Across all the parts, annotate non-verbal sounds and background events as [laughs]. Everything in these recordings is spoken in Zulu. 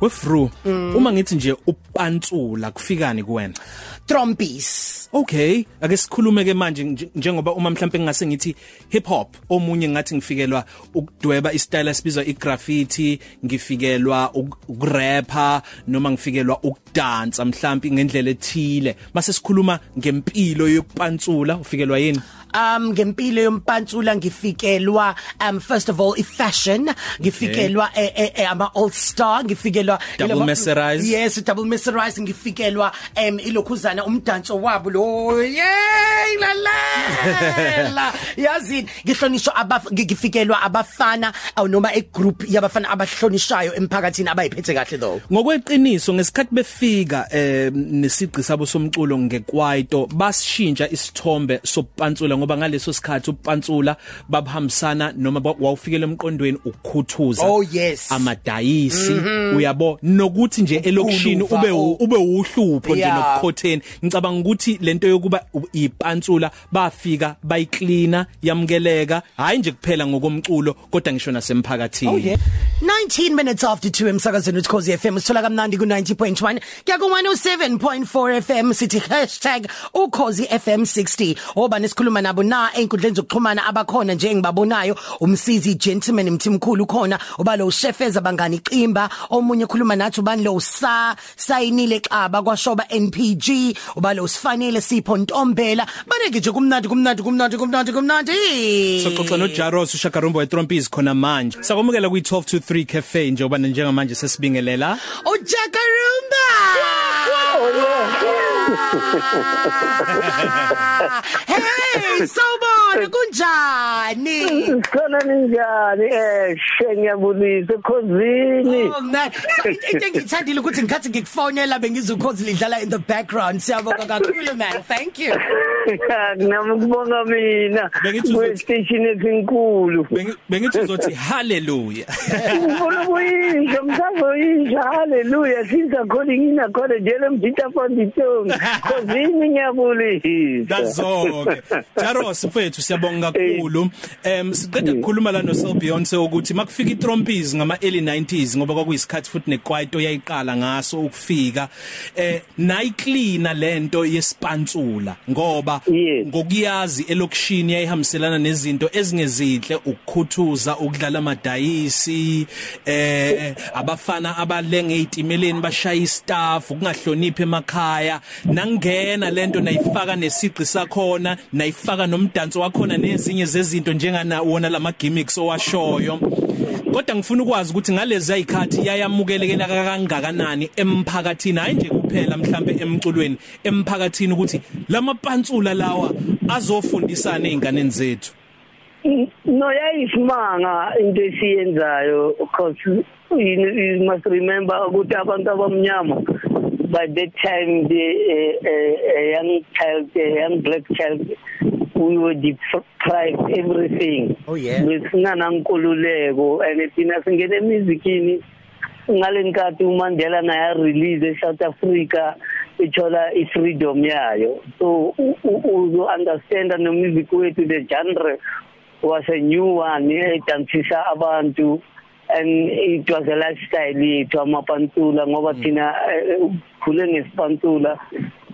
wefru uma ngithi nje upantsula kufikani kuwena Trompies. Okay, ake sikhulume ke manje nje- njengoba uma mhlambe ngase ngithi hip hop omunye ngathi ngifikelwa ukudweba istyle esibizwa igraffiti, ngifikelwa uk- ukurapper noma ngifikelwa ukudansa mhlambi ngendlela ethile. Mase sikhuluma ngempilo yokupantsula ufikelwa yini? Um ngempilo yompantsula ngifikelwa um first of all i fashion ngifikelwa eh, eh, eh, ama all star ngifikelwa Double messerized. Yes double messerized ngifikelwa um ilokhuzana umdanso wabo lo yey la la [laughs] la yazi ngihlonishwa abaf ngifikelwa abafana noma e group yabafana abahlonishwayo emphakathini abayiphethe kahle though Ngokweqiniso ngesikhathi befika eh nesiqi sabo somculo ngekwaito basishintsha isithombe sopantsula ngoba ngaleso sikhathi upantsula babhambisana noma ba- wawufikele emqondweni ukukhuthuza Oh, yes. amadayisi uyabo nokuthi nje elokishini Ukuluva, ube u- oh. ube uhlupho nje Yeah. nokukhotheni ngicabanga ukuthi lento yokuba u- ipantsula bafika bayiklina yamkeleka hayi nje kuphela ngokomculo kodwa ngisho nasemphakathini Oh yeah. 19 minutes after 2 emsakazweni uTkhosi FM sithola kamnandi ku 90.1 kuya ku 107.4 FM sithi #ukhosi FM 60 oba nesikhuluma nabo na einkundleni zokuxhumana abakhona nje engibabonayo? Umsizi gentleman mthimkhulu khona oba lo chefeza bangani qimba omunye khuluma nathi ubani lo sa sayinile xaba kwashoba NPG uba lo sifanele sipho ntombela. Baneke nje kumnandi kumnandi kumnandi kumnandi kumnandi. Soxoxa no Jaros uShakarumbo weTrompies khona manje. Sakwamukela kwi 12 to 3 cafe njengoba njengamanje sesibingelela. uJakarumba! Oye. Oh, [laughs] Hey sawubona kunjani Khona ninjani? Eh ngiyabulisa ekhosini Oh man. Into engithandile ukuthi ngikhathi ngikufonela bengizukhozi lidlala in the background. Siyabonga kakhulu man. Thank you. [laughs] Nami ukubonga mina. Bengithi uzothi- station esinkulu. Bengi- Bengithi uzothi hallelujah. ngifuna ukuyisho msazoyisho haleluya. Since according in according jele mjita fonditongi khosini ngiyabulisa Dazonke. Jaros mfethu siyabonga kakhulu. Em siqeda ukukhuluma la no Sel Beyonce ukuthi makufika iTrompies ngama early 90s ngoba kwakuyisikhathi futhi nekwaito yayiqala ngaso ukufika. Eh nayicleana lento yesipantsula ngoba ngokuyazi elokishini yayihambiselana nezinto ezingezinhle ukukhuthuza ukudlala amadayisi eh abafana abalenge ezitimeleni bashaya istaff ukungahloniphi emakhaya nangena lento nayifaka nesiqi sakhona nayifaka nomdanso wakhona nezinye zezinto njengana wona lama gimmicks owashoyo. Kodwa ngifuna ukwazi ukuthi ngalezi ayikhathi yayamukelekela kangakanani emphakathini? Hayi nje kuphela mhlambe emculweni emphakathini ukuthi lamapantsula lawa azofundisana einganeni zethu. No yayisimanga into esiyenzayo because you must remember ukuthi abantu abamnyama by that time the uh, uh, a young child a young black child we were deprived everything. Oh, yeah. besinganankululeko and thina singene emizikini. Ngalenkathi uMandela naye release eSouth Africa ithola ifreedom yayo. So uzo understand no music wethu the genre was a new one edansisa abantu. And it was a lifestyle yethu amapantula ngoba thina eh, khule ngesipantula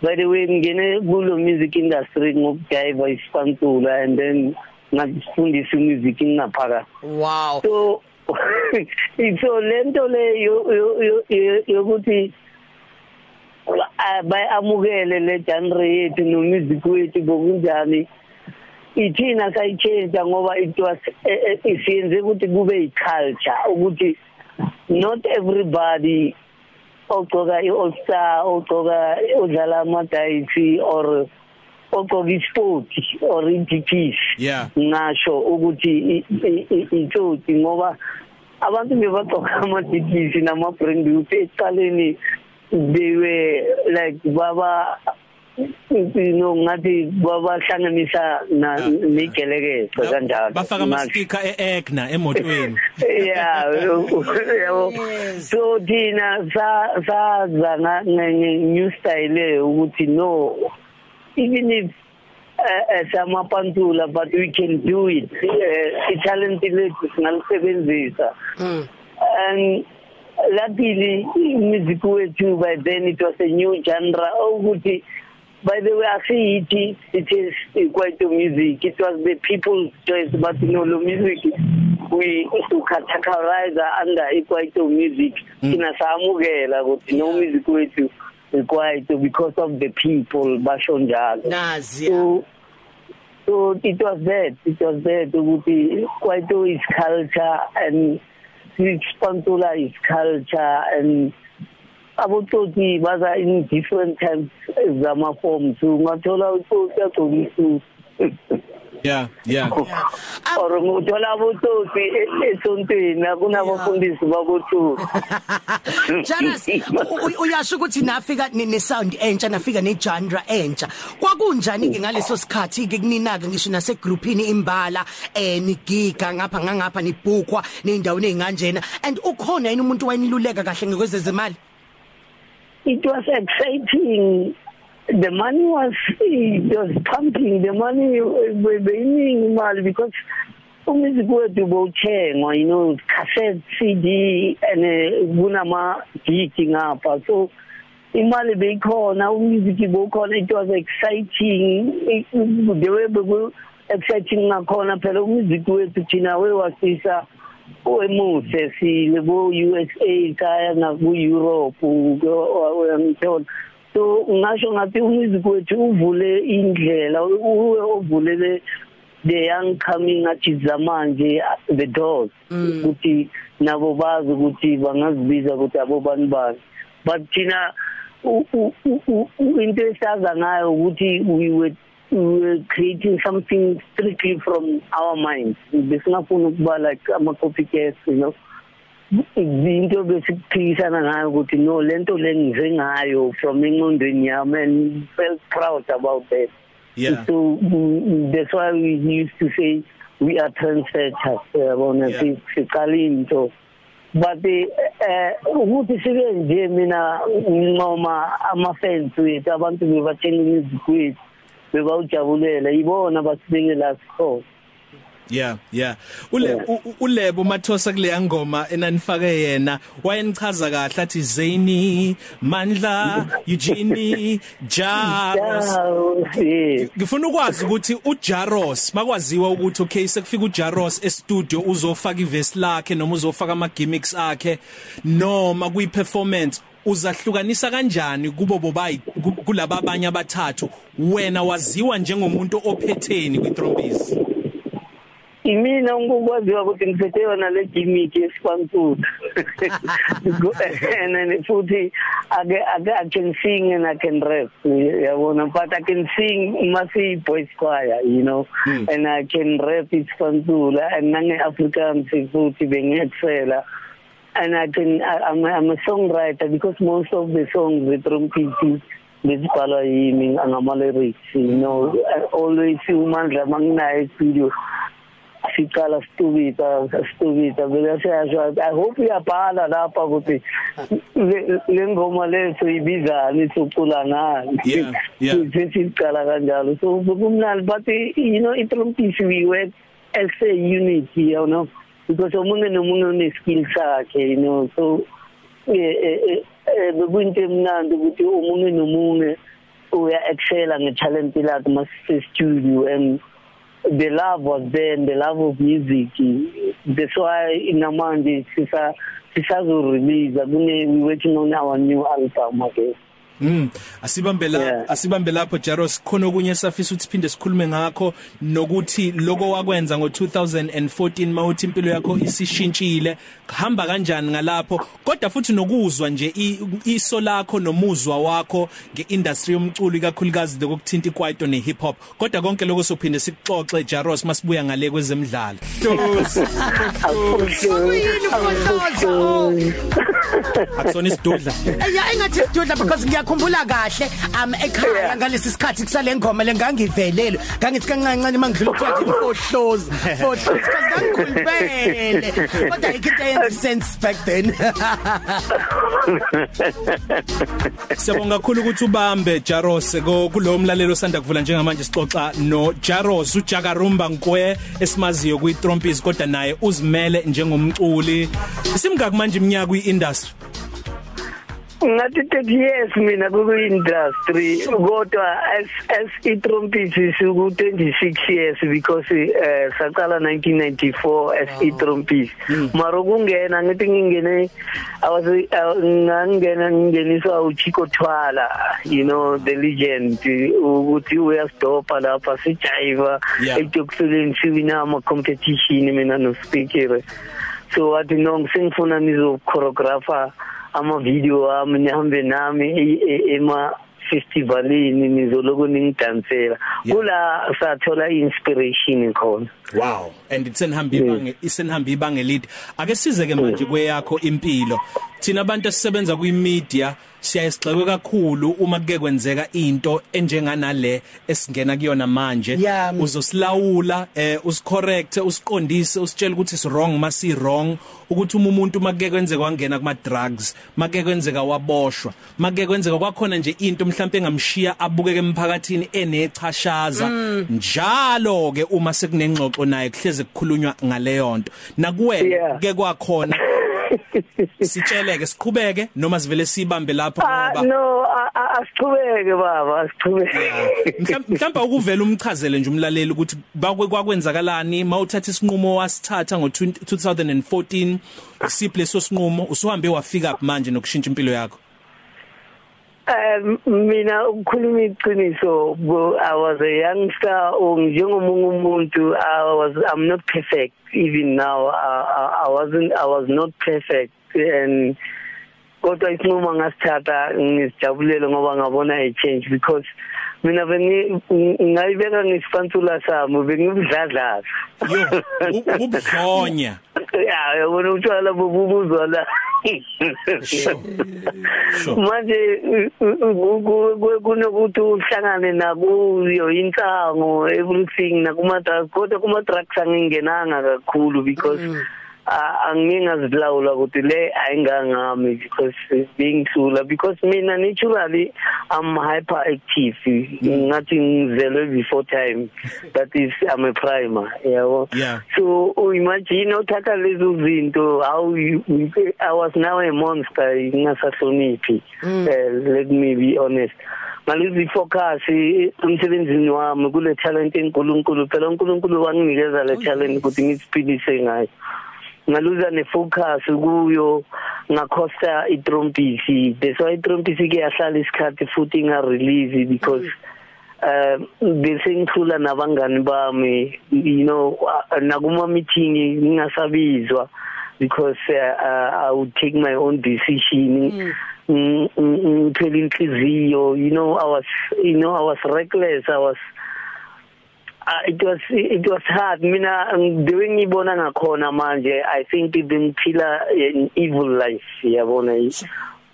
by the way ngene kulo music industry ngokudive isipantula and then ngasifundisa music ngaphakathi wow. So [laughs] so lento le yo- yo- yo- yo- yokuthi ah, bayamukele le genre yethu no music wethu bokunjani ithina sayichange ngoba it was isiyenze ukuthi kube iculture ukuthi not everybody ogcoka i-all star ogcoka udlala amadayisi or ogcoka isport or i-dps yeah. ngasho ukuthi i- i- i- itsotsi ngoba abantu bebagcoka [laughs] amadipisi nama-brand youth ekuqaleni they were like baba you know ngathi babahlanganisa na negelekeqe kanjalo bafaka ama sticker eEgna emotweni yeah [laughs] yabo Yes. so thina sa saza nge new style ukuthi no even if uh, samapantula but we can do it uh, i talent lethu singalisebenzisa Mm. and luckily music wethu by then it was a new genre ukuthi by the way asiyithi it is kwaito music. It was the people's choice but no lo music. We to categorize under ikwaito music. Sina samukela ukuthi no music wethu ikwaito because of the people basho njalo. Nazi so so it was that it was that ukuthi kwaito is culture and Spantula is culture and abotsotsi baza in different types zama forms ungathola utsotsi agcokisa yeah yeah. Or nguthola abotsotsi esontweni kunabafundisi babothu [laughs] Janas u- uyasho ukuthi nafika ne ne sound entsha nafika ne genre entsha. Kwakunjani ke ngaleso sikhathi ke kuninaka ngisho nase groupini imbala eh nigiga ngapha ngangapha nibhukwa neindawo ezinganjena and ukhona yini umuntu wayeniluleka kahle ngekwezezimali it was exciting. The money was it was pumping. The money beyiningi imali because umusic wethu bowuthengwa you know cassette CD and kunama gig ngapha. So imali beyikhona umusic bowukhona it was exciting. The way beku exciting ngakhona phela umusic wethu thina wewasisa oemuhle silebo USA kaya na ku Europe uyangithola. So ngasho ngathi umusic wethu uvule indlela uwe ovulele the young coming athi zamanje the doors. Ukuthi nabo bazi ukuthi bangazibiza ukuthi abobani bani but thina into esaza ngayo ukuthi we were we were creating something strictly from our minds. Besingafuna ukuba like ama copycats you know. Into besikuphikisana ngayo ukuthi no lento lengize ngayo from engqondweni yami and felt proud about that yeah. So mm, that's why we used to say we are trendsetters yabona siqala into but eh ukuthi sibe nje mina ngincoma ama fans wethu abantu bebathenga music wethu bebawujabulela yibona basibeke la sikhona Yeah, yeah. Ule ulebo mathosa kule ngoma enanifake yena wayenichaza kahle athi Zaini, Mandla, [laughs] Eugene, Jaros. Ngifuna ukwazi ukuthi uJaros makwaziwa ukuthi okay sekufika uJaros e studio uzofaka iverse lakhe noma uzofaka ama gimmicks akhe noma kuyi performance uzahlukanisa kanjani kubo bobayi ku- kulaba abanye abathathu? Wena waziwa njengomuntu ophetheni kwitrombisi imina ngikwaziwa ukuthi ngiphethe yona le gimmick yesipantula [laughs] and futhi ake ake I can sing and I can rap yabona? But I can sing masi boys choir you know? Hmm. and I can rap isipantula and nange Afrikaans futhi bengexcela and I can I, I'm, a, I'm a songwriter because most of the songs with trumpet bezibhalwa yimi ngama lyrics you know I always umandla manginayo studio siqala stubita stubita bekasiyasho i hope uyabhala lapha ukuthi le- le ngoma leso ibizani socula ngayo Yeah, yeah. sesiqala kanjalo so kumnandi but you know itrumpisi we work as a unity you know. Because omunye nomunye une skill sakhe you know so eh eh eh, bekuyinto emnandi ukuthi omunye nomunye uya excela nge talent lakhe mas studio and the love was there and the love of music that's why inamanje sisa sisazo release kune we working on our new album again Mm. Asibambe la Yeah. asibambe lapho Jaros khona okunye safisa ukuthi phinde sikhulume ngakho nokuthi lokho wakwenza ngo2014 mawuthi impilo yakho isishintshile hamba kanjani ngalapho? Kodwa futhi nokuzwa nje i- iso lakho nomuzwa wakho ngeindustry yomculo ikakhulukazi lokuthinta ikwaito nehip hop kodwa konke lokho sophinde sikuxoxe Jaros masibuya ngale kwezemidlalo. Kuyini ukhohloza? akusona isidudla. Yeah, engathi sidudla because ngiya ngiyakhumbula kahle am ekhaya ngalesi sikhathi kusale ngoma lengangivelele ngangithi kancancane mangidlula ukuthi fohlozi fohlozi because ngangikhulupele [laughs] kodwa ayikho into eyenza sense back then. [laughs] Siyabonga kakhulu ukuthi ubambe Jaros ko- kulo mlalelo osanda kuvula njengamanje sixoxa no Jaros uJakarumba Nkwe esimaziyo kwi Trompis kodwa naye uzimele njengomculi. Simngaki manje iminyaka kwi-industry? Ngathi 30 years mina ku-industry kodwa as as i-trumpet siku 26 years because eh saqala 1994 as i-trumpet mara kungena ngithi ngingene I was ngangena ngingeniswa uChico Thwala you know the legend ukuthi uyastopa lapha sijiva Yeah. ekuyokuseleni siwina ama competition mina no speaker so wathi no ngisengifuna nizo choreographer ama video ami nihambe nami e- e- ema festivalini nizoloko ningidansela Yeah. kula sathola inspiration khona. Wow. And itsenihamba ibange isenihamba ibange lead ake sizeke manje kweyakho impilo. Thina abantu esisebenza kwi media siyayisigxekwe kakhulu uma kuke kwenzeka into enjenganale esingena kuyona manje Yeah. uzosilawula eh usicorrect usiqondise usitshela ukuthi is wrong masi wrong ukuthi uma umuntu make kwenzeka wangena kuma drugs make kwenzeka waboshwa make kwenzeka kwakhona nje into mhlawumbe engamshiya abukeke emphakathini enechashaza njalo ke uma sekunengxoxo naye kuhleze kukhulunywa ngaleyo nto nakuwena Yeah. ke kwakhona sitsheleke siqhubeke noma sivele sibambe lapho ah ngoba no a- a- asichubeke baba asichubeke Mhlam- mhlawumbe ukuvela umchazele nje umlaleli ukuthi kwakwenzakalani mawuthatha isinqumo wasithatha ngo 2014 usiphi leso sinqumo usuhambe wafika manje nokushintsha impilo yakho? Um mina ukukhuluma iqiniso bo- I was a youngster or njengomunye umuntu I was I'm not perfect even now I, I, I wasn't I was not perfect and kodwa isinqumo ngasithatha ngisijabulele ngoba ngabona a change because mina bengi ngayibeka ngisifansula sami bengibudladlaza yo u- ubudlonya ya yabona utshwala bobubuzwa la Sure. Sure. Manje kunokuthi uhlangane nakuyo insango everything nakuma drugs kodwa kuma drugs angingenanga kakhulu because a- angingazilawula ukuthi le ayingangami because being thula because mina naturally I'm hyperactive. Ngathi ngizelwe before time that is I'm a primer yabo? Yeah. so imagine uthatha lezo zinto how you, I was now a monster ngingasahloniphi uh, let me be honest. Ngalizi focus emsebenzini wami kule talent enkulunkulu phela uNkulunkulu wanginikeza le talent ukuthi ngisiphilise ngayo. Ngaluza nefocus kuyo ngakhosta itrompisi that's why itrompisi ke yahlala isikhathi futhi inga release because uh bese ngithula nabangani bami you know nakuma meeting ngingasabizwa because uh, I would take my own decision. Ngithela inhliziyo you know I was you know I was reckless. I was uh, it was it was hard. Mina the way ngibona ngakhona manje i think bengiphila an evil life yabona?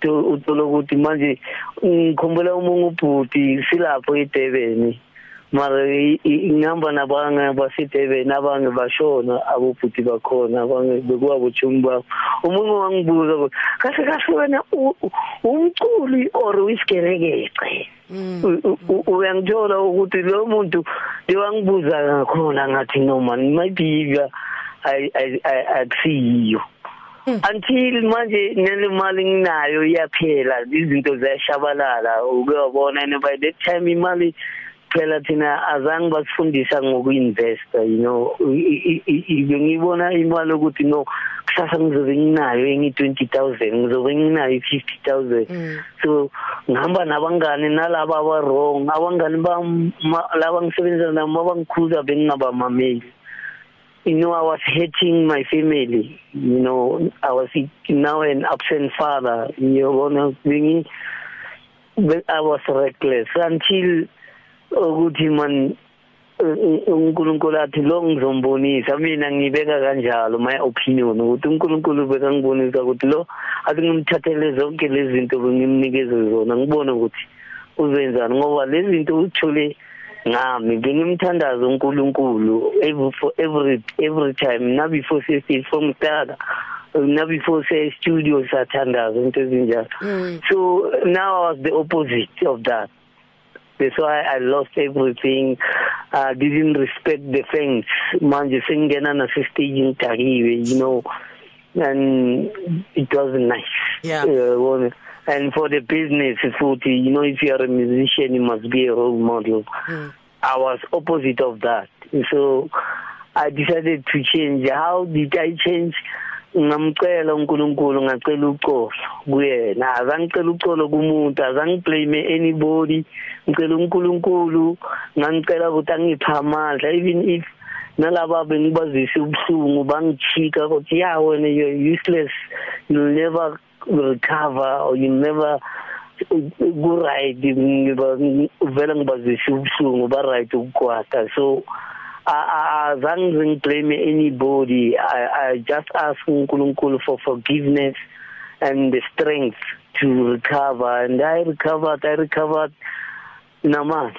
Uthola ukuthi manje ngikhumbula umungu ubhuti silapho eDurban. Mara ngihamba nabanye basedurban abange bashona abobhuti bakhona abange bekuwabotshumu babo. Umunye wangibuza ukuthi kahle kahle wena umculi or uyisigerekece uyangithola ukuthi lo muntu lewangibuza ngakhona ngathi no man maybe akusiyo until manje nele mali nginayo iyaphela izinto ziyashabalala uke wabona and by that time imali phela thina azange basifundisa ngokuinvesta you know. Ngibona imali ukuthi no kusasa ngizobe nginayo engi 20000 ngizobe nginayo 50000 so ngihamba nabangani nalabo aba wrong abangani bam laba ngisebenza nabo abangikhuza bengingabamameli. You know i was hating my family you know. I was now an absent father you know bengi i was reckless until ukuthi man uNkulunkulu athi lo ngizombonisa mina ngibeka kanjalo my opinion. Ukuthi uNkulunkulu beka ngibonisa ukuthi lo athi ngimthathele zonke lezi zinto bengimnikeze zona ngibone ukuthi uzenzani ngoba lezi zinto uthole ngami bengimthandaza uNkulunkulu every every every time na before safety from start na before say studio sathandaza into ezinjalo. So now I was the opposite of that. That's why I lost everything uh didn't respect the fans manje sengena na stage ngidakiwe you know. And it was nice. Yeah. uh, and for the business futhi you know if you are a musician you must be a role model. Mm. I was opposite of that. So I decided to change. How did I change? Ngamcela uNkulunkulu ngacela uxolo kuyena. Azangicela uxolo kumuntu azangiblame anybody. Ngicela uNkulunkulu ngangicela ukuthi angipha amandla. Even if nalaba bengibazisa ubuhlungu bangichika ukuthi ya wena you're useless. You'll never recover or you never ku right ngiba vela ngibazisa ubuhlungu ba right ukukwata so azange ngiblame anybody. I, I just ask uNkulunkulu for forgiveness and the strength to recover. And I recovered I recovered namanje.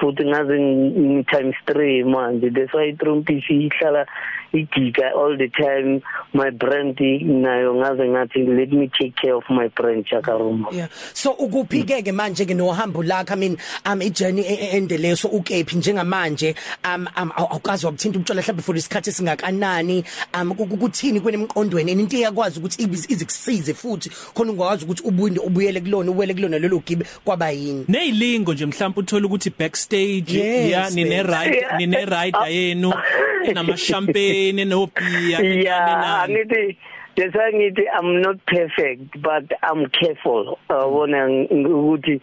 Futhi ngaze ngi times 3 manje. That's why itrompisi ihlala igiga all the time my brand nayo ngaze ngathi let me take care of my brand chakaruma. Yeah. So ukuphike ke manje ke nohambo lakho? I mean um ijourney ende leyo so ukephi njengamanje? Um um awukazi wabuthinta umtshela mhlawumbe for isikhathi singakanani um ukuthini kwenemqondweni into iyakwazi ukuthi izikusize futhi khona ungakwazi ukuthi ubuye ubuyele kulona uwele kulona lelo gibe kwaba yini? Neyilingo nje mhlawumbe uthola ukuthi backstage Yes, ya nine ride Yeah. nine rider yenu [laughs] enama champagne no beer yeah angithi that's why ngithi i'm not perfect but i'm careful. Ubona ukuthi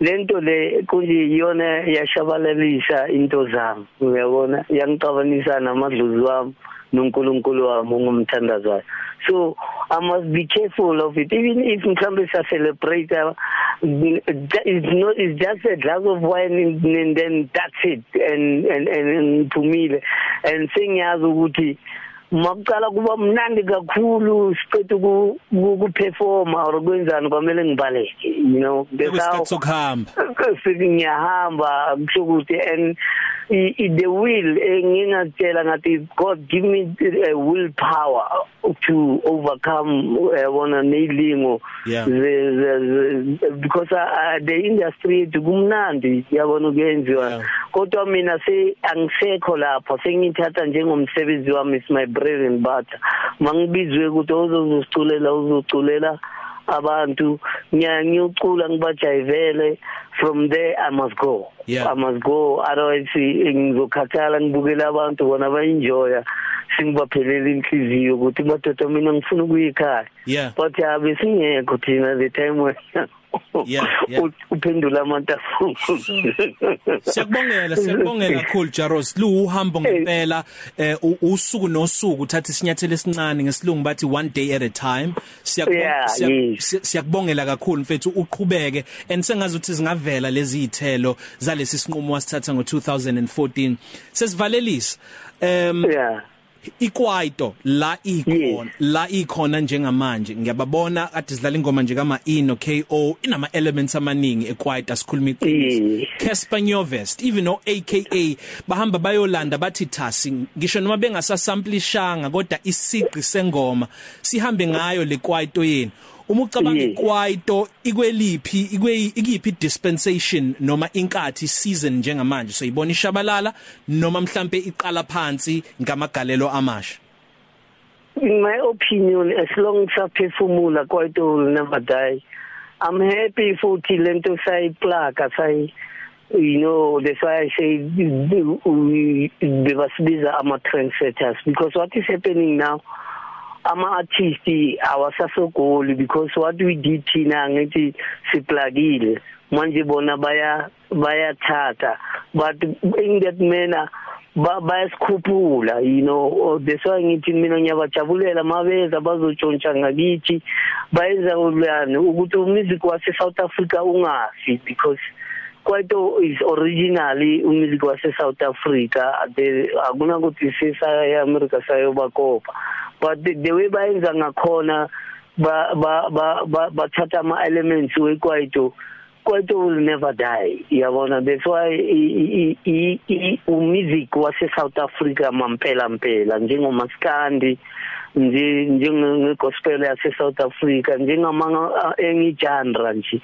lento le kunje iyona yashabalalisa into zami uyabona? Yangicabanisa namadlozi wami noNkulunkulu wami ongumthandazayo so i must be careful of it. Even if mhlambe sa celebrate uh, it's not it's just a glass of wine and, and then that's it and and and phumile and sengiyazi ukuthi makuqala kuba mnandi kakhulu siqedwe ukuperforma or kwenzani kwamele ngibaleke you know Bekusikhathi sokuhamba ngiyahamba kusho ukuthi and i- i- the will engingakutshela ngathi God give me a willpower to overcome yabona neyilingo Yeah. the, the, the, because uh, the industry yethu kumnandi yabona kuyenziwa Yeah. kodwa mina se angisekho lapho sengithatha njengomsebenzi wami is my bread and butter mangibizwe ukuthi ozoziculela uzoculela abantu. Ngiyacula ngibajayivele. From there i must go. Yeah. i must go. Otherwise eh, ngizokhathala ngibukela abantu bona baenjoya singibaphelele inhliziyo ukuthi madoda mina ngifuna ukuyikhaya Yeah. but yabe singekho thina the time when Yeah, yeah. uphendula amantafuna [laughs] Siyakubongela siyakubongela [laughs] kakhulu Jaros lu uhambo ngempela eh, usuku nosuku uthatha isinyathelo esincane ngesilungu bathi one day at a time. Siyakubongela siyakubongela kakhulu mfethu uqhubeke. And sengazi ukuthi zingavela lezi ithelo zalesi sinqumo wasithatha ngo2014 sesivalelisa em yeah. Ikwaito la ikhona Yes. la ikhona njengamanje ngiyababona kade sidlala ingoma nje kama E no KO inama elements amaningi ekwaito asikhuluma iqiniso Yes. Casper Nyovest even no AKA bahamba bayolanda bathi thasi ngisho noma bengasasamplishanga kodwa isiqi sengoma sihambe ngayo le kwaito yeni uma ucabanga Yes. ikwaito ikweliphi ikwe ikiphi dispensation noma inkathi season njengamanje? So ibona ishabalala noma mhlambe iqala phansi ngamagalelo amasha? In my opinion as long saphefumula quite will never die. I'm happy futhi lento sayiplaga sayi you know that's why i say we bebasibiza ama trendsetters because what is happening now ama artists awasasogoli because what we did thina ngithi siplagile manje bona baya bayathatha. But in that manner ba bayasikhuphula you know. That's why ngithi mina ngiyabajabulela mabeza bazotshontsha ngakithi bayenza ulana ukuthi umusic wase South Africa ungafi because kwaito is originally umusic wase South Africa. The akuna ukuthi sisa eAmerica sayobakopa but the, the way bayenza ngakhona ba ba ba bathatha ama elements wekwaito kwaito will never die yabona? That's why i i i umusic wase South Africa mampela mpela njengomaskandi nje njengegospel yase South Africa njengamanga engi genre nje.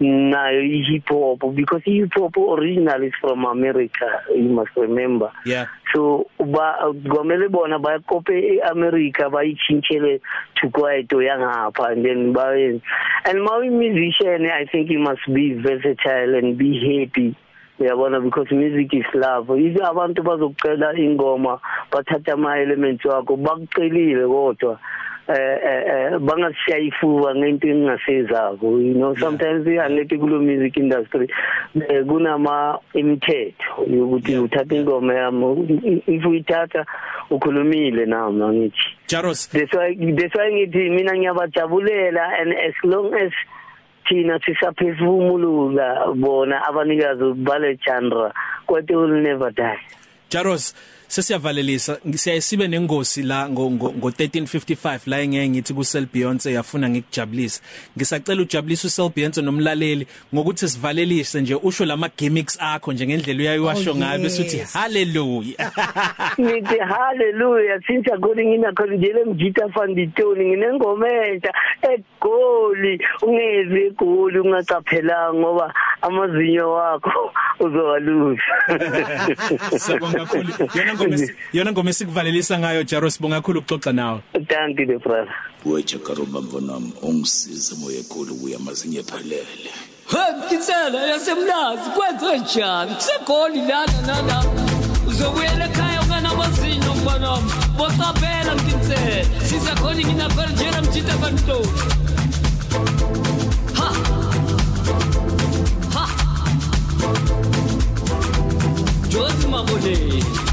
Nayo i hip hop because hip hop original is from America you must remember. Yeah. So ba gomele bona bayakope eAmerica bayichinchele to kwaito yangapha and then ba and my musician i think you must be versatile and be happy. Uyabona because music is love. Yizo abantu bazokucela ingoma bathatha ama elements wakho bakucelile kodwa eh eh bangashiya ifuba ngento engasezako you know sometimes iyangithi kulo music industry kunama imithetho yokuthi uthatha ingoma yami if uyithatha ukhulumile nami ngithi Jaros. That's why that's why ngithi mina ngiyabajabulela and as long as thina sisaphefumulula bona abanikazi bale genre kwathi will never die. Jaros sesiyavalelisa. Siyayisibe nengosi la ngo ngo 1355 la engeke ngithi ku Cell Beyonce yafuna ngikujabulisa ngisacela ujabulisa u Cell Beyonce nomlaleli ngokuthi sivalelise nje usho lama gimmicks akho nje ngendlela uyayiwasho Oh, ngayo bese uthi yes. hallelujah. [laughs] Ngithi hallelujah since akho nginakhona njele mjita fanditoni nginengoma entsha egoli ungeze egoli ungacaphelanga ngoba amazinyo wakho uzowaluza [laughs] Sibonga kakhulu. Yona ngoma esi- yona ngoma esikuvalelisa ngayo Jaros bonga kakhulu ukuxoxa nawe. Thank you the brother. Weje karumba mfonami ungisize moya ekhulu kuya mazinye phelele Ngitsela yasemlazi kwenze njani? Kusegoli lana nana. Uzobuyela ekhaya unganamazinyo mfana wami bocaphela ngitsela sisakhona nginakhona njena mjita fantoni Jozi mamole